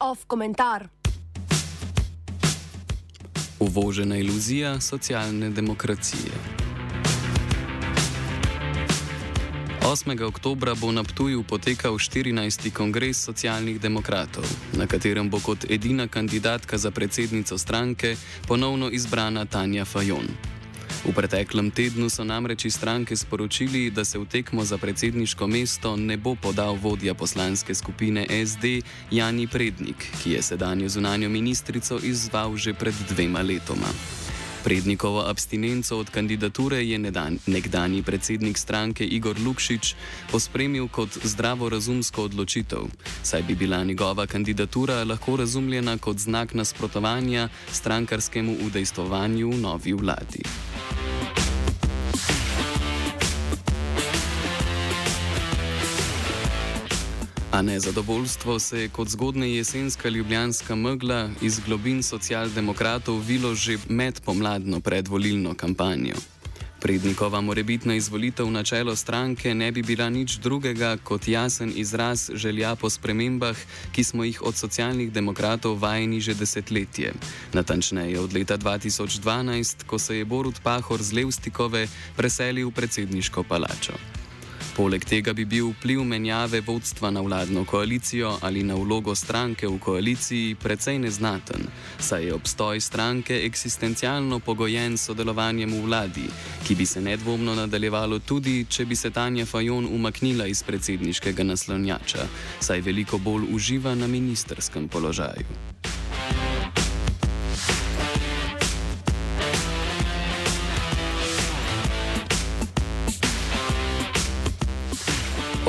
Off komentar. Uvožena iluzija socialne demokracije. 8. oktober bo na Ptuju potekal 14. kongres socialnih demokratov, na katerem bo kot edina kandidatka za predsednico stranke ponovno izbrana Tanja Fajon. V preteklem tednu so namreč iz stranke sporočili, da se v tekmo za predsedniško mesto ne bo podal vodja poslanske skupine SD Jani Prednik, ki je sedanjo zunanjo ministrico izval že pred dvema letoma. Prednikovo abstinenco od kandidature je nekdani predsednik stranke Igor Lukšič pospremil kot zdravorazumsko odločitev, saj bi bila njegova kandidatura lahko razumljena kot znak nasprotovanja strankarskemu udejstvovanju v novi vladi. A nezadovoljstvo se je kot zgodna jesenska ljubljanska megla iz globin socialdemokratov vilo že med pomladno predvolilno kampanjo. Prednikova morebitna izvolitev na čelo stranke ne bi bila nič drugega kot jasen izraz želja po spremembah, ki smo jih od socialnih demokratov vajeni že desetletje. Natančneje od leta 2012, ko se je Borut Pahor z Levstikove preselil v predsedniško palačo. Poleg tega bi bil vpliv menjave vodstva na vladno koalicijo ali na vlogo stranke v koaliciji precej neznaten, saj je obstoj stranke eksistencialno pogojen s sodelovanjem v vladi, ki bi se nedvomno nadaljevalo tudi, če bi se Tanja Fajon umaknila iz predsedniškega naslonjača, saj veliko bolj uživa na ministerskem položaju.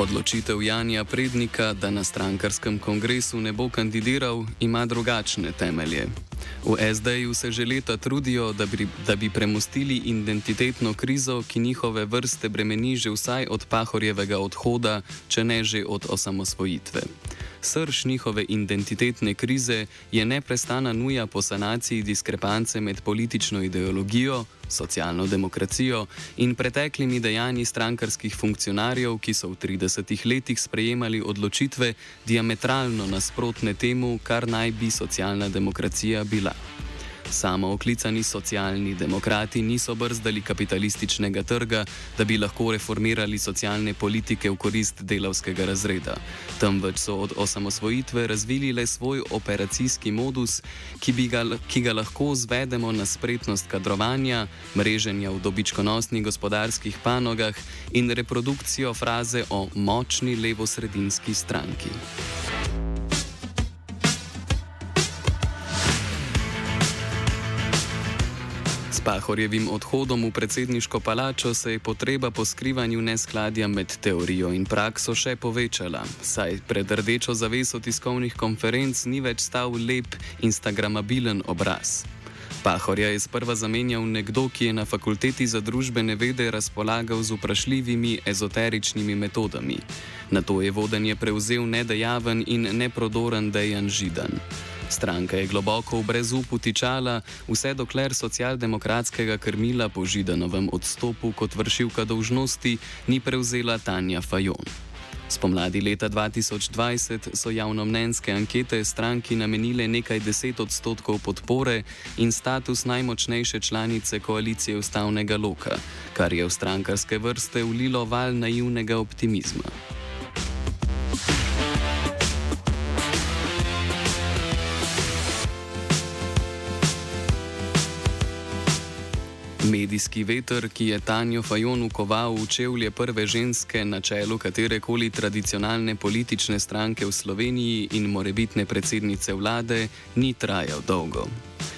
Odločitev Janja Prednika, da na strankarskem kongresu ne bo kandidiral, ima drugačne temelje. V SD-ju se že leta trudijo, da bi, da bi premustili identitetno krizo, ki njihove vrste bremeni že vsaj od Pahorjevega odhoda, če ne že od osamosvojitve. Srž njihove identitetne krize je neprestana nuja po sanaciji diskrepance med politično ideologijo, socialno demokracijo in preteklimi dejanji strankarskih funkcionarjev, ki so v 30 letih sprejemali odločitve diametralno nasprotne temu, kar naj bi socialna demokracija bila. Samo oklicani socialni demokrati niso brzdali kapitalističnega trga, da bi lahko reformirali socialne politike v korist delavskega razreda. Temveč so od osamosvojitve razvili le svoj operacijski modus, ki ga, ki ga lahko zvedemo na spretnost kadrovanja, mreženja v dobičkonosnih gospodarskih panogah in reprodukcijo fraze o močni levo-sredinski stranki. Pahorjevim odhodom v predsedniško palačo se je potreba po skrivanju neskladja med teorijo in prakso še povečala, saj pred rdečo zaveso tiskovnih konferenc ni več stal lep instagramabilen obraz. Pahorja je sprva zamenjal nekdo, ki je na fakulteti za družbene vede razpolagal z vprašljivimi ezoteričnimi metodami. Na to je vodenje prevzel nedejaven in neprodoren dejan židan. Stranka je globoko v brezupu tičala, vse dokler socialdemokratskega krmila po Židanovem odstopu kot vršilka dolžnosti ni prevzela Tanja Fajon. Spomladi leta 2020 so javnomnenjske ankete stranki namenile nekaj deset odstotkov podpore in status najmočnejše članice koalicije ustavnega loka, kar je v strankarske vrste ulilo val naivnega optimizma. Medijski veter, ki je Tanjo Fajon ukoval v čevlje prve ženske na čelu katerekoli tradicionalne politične stranke v Sloveniji in morebitne predsednice vlade, ni trajal dolgo.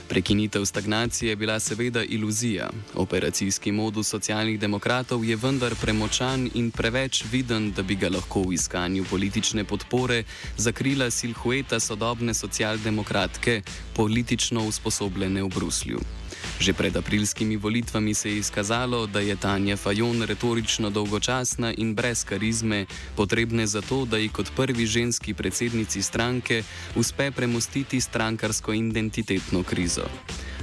Prekinitev stagnacije je bila seveda iluzija. Operacijski modus socialnih demokratov je vendar premočan in preveč viden, da bi ga lahko v iskanju politične podpore zakrila silhueta sodobne socialdemokratke, politično usposobljene v Bruslju. Že pred aprilskimi volitvami se je izkazalo, da je Tanja Fajon retorično dolgočasna in brez karizme, potrebne za to, da ji kot prvi ženski predsednici stranke uspe premustiti strankarsko identitetno krizo.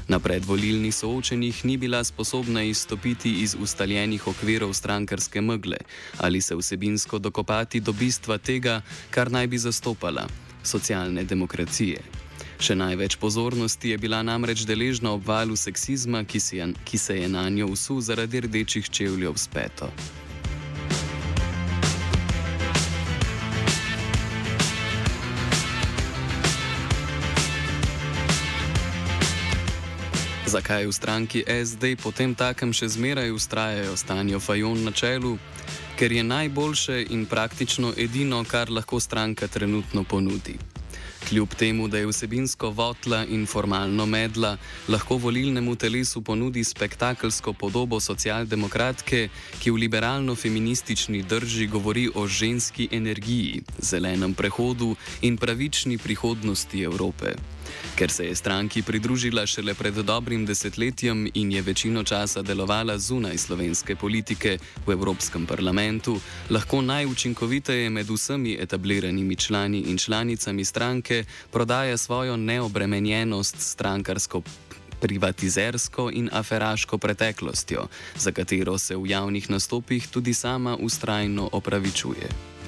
Na predvolilnih soočenjih ni bila sposobna izstopiti iz ustaljenih okvirov strankarske megle ali se vsebinsko dokopati do bistva tega, kar naj bi zastopala - socialne demokracije. Še največ pozornosti je bila namreč deležna ob valu seksizma, ki, je, ki se je na njo usul zaradi rdečih čevljev s peto. Zakaj v stranki SD potem takem še zmeraj ustrajajo stanjo Fajon na čelu? Ker je najboljše in praktično edino, kar lahko stranka trenutno ponudi. Kljub temu, da je vsebinsko votla in formalno medla, lahko volilnemu telesu ponudi spektakelsko podobo socialdemokratke, ki v liberalno-feministični drži govori o ženski energiji, zelenem prehodu in pravični prihodnosti Evrope. Ker se je stranki pridružila šele pred dobrim desetletjem in je večino časa delovala zunaj slovenske politike v Evropskem parlamentu, lahko najučinkoviteje med vsemi etabliranimi člani in članicami stranke prodaja svojo neobremenjenost strankarsko. Privatizersko in aferaško preteklostjo, za katero se v javnih nastopih tudi sama ustrajno opravičuje.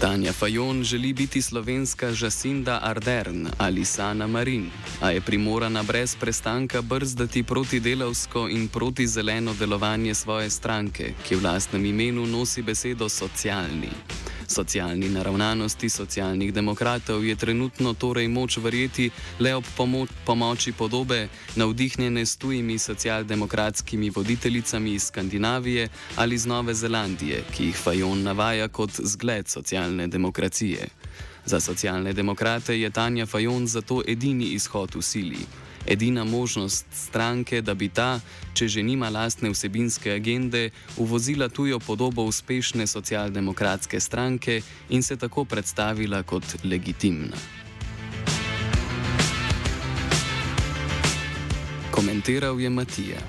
Tanja Fajon želi biti slovenska Jacinda Ardern ali Sana Marin, a je primorana brez prestanka brzdati proti delavsko in proti zeleno delovanje svoje stranke, ki v lastnem imenu nosi besedo socialni. Socialni naravnanosti socialnih demokratov je trenutno torej moč verjeti le ob pomo pomoči podobe, navdihnjene s tujimi socialdemokratskimi voditeljicami iz Skandinavije ali iz Nove Zelandije, ki jih Fajon navaja kot zgled socialne demokracije. Za socialne demokrate je Tanja Fajon zato edini izhod v sili edina možnost stranke, da bi ta, če že nima lastne vsebinske agende, uvozila tujo podobo uspešne socialdemokratske stranke in se tako predstavila kot legitimna. Komentiral je Matija.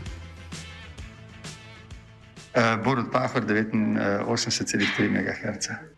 Uh, Borod Pahor, 89,3 MHz.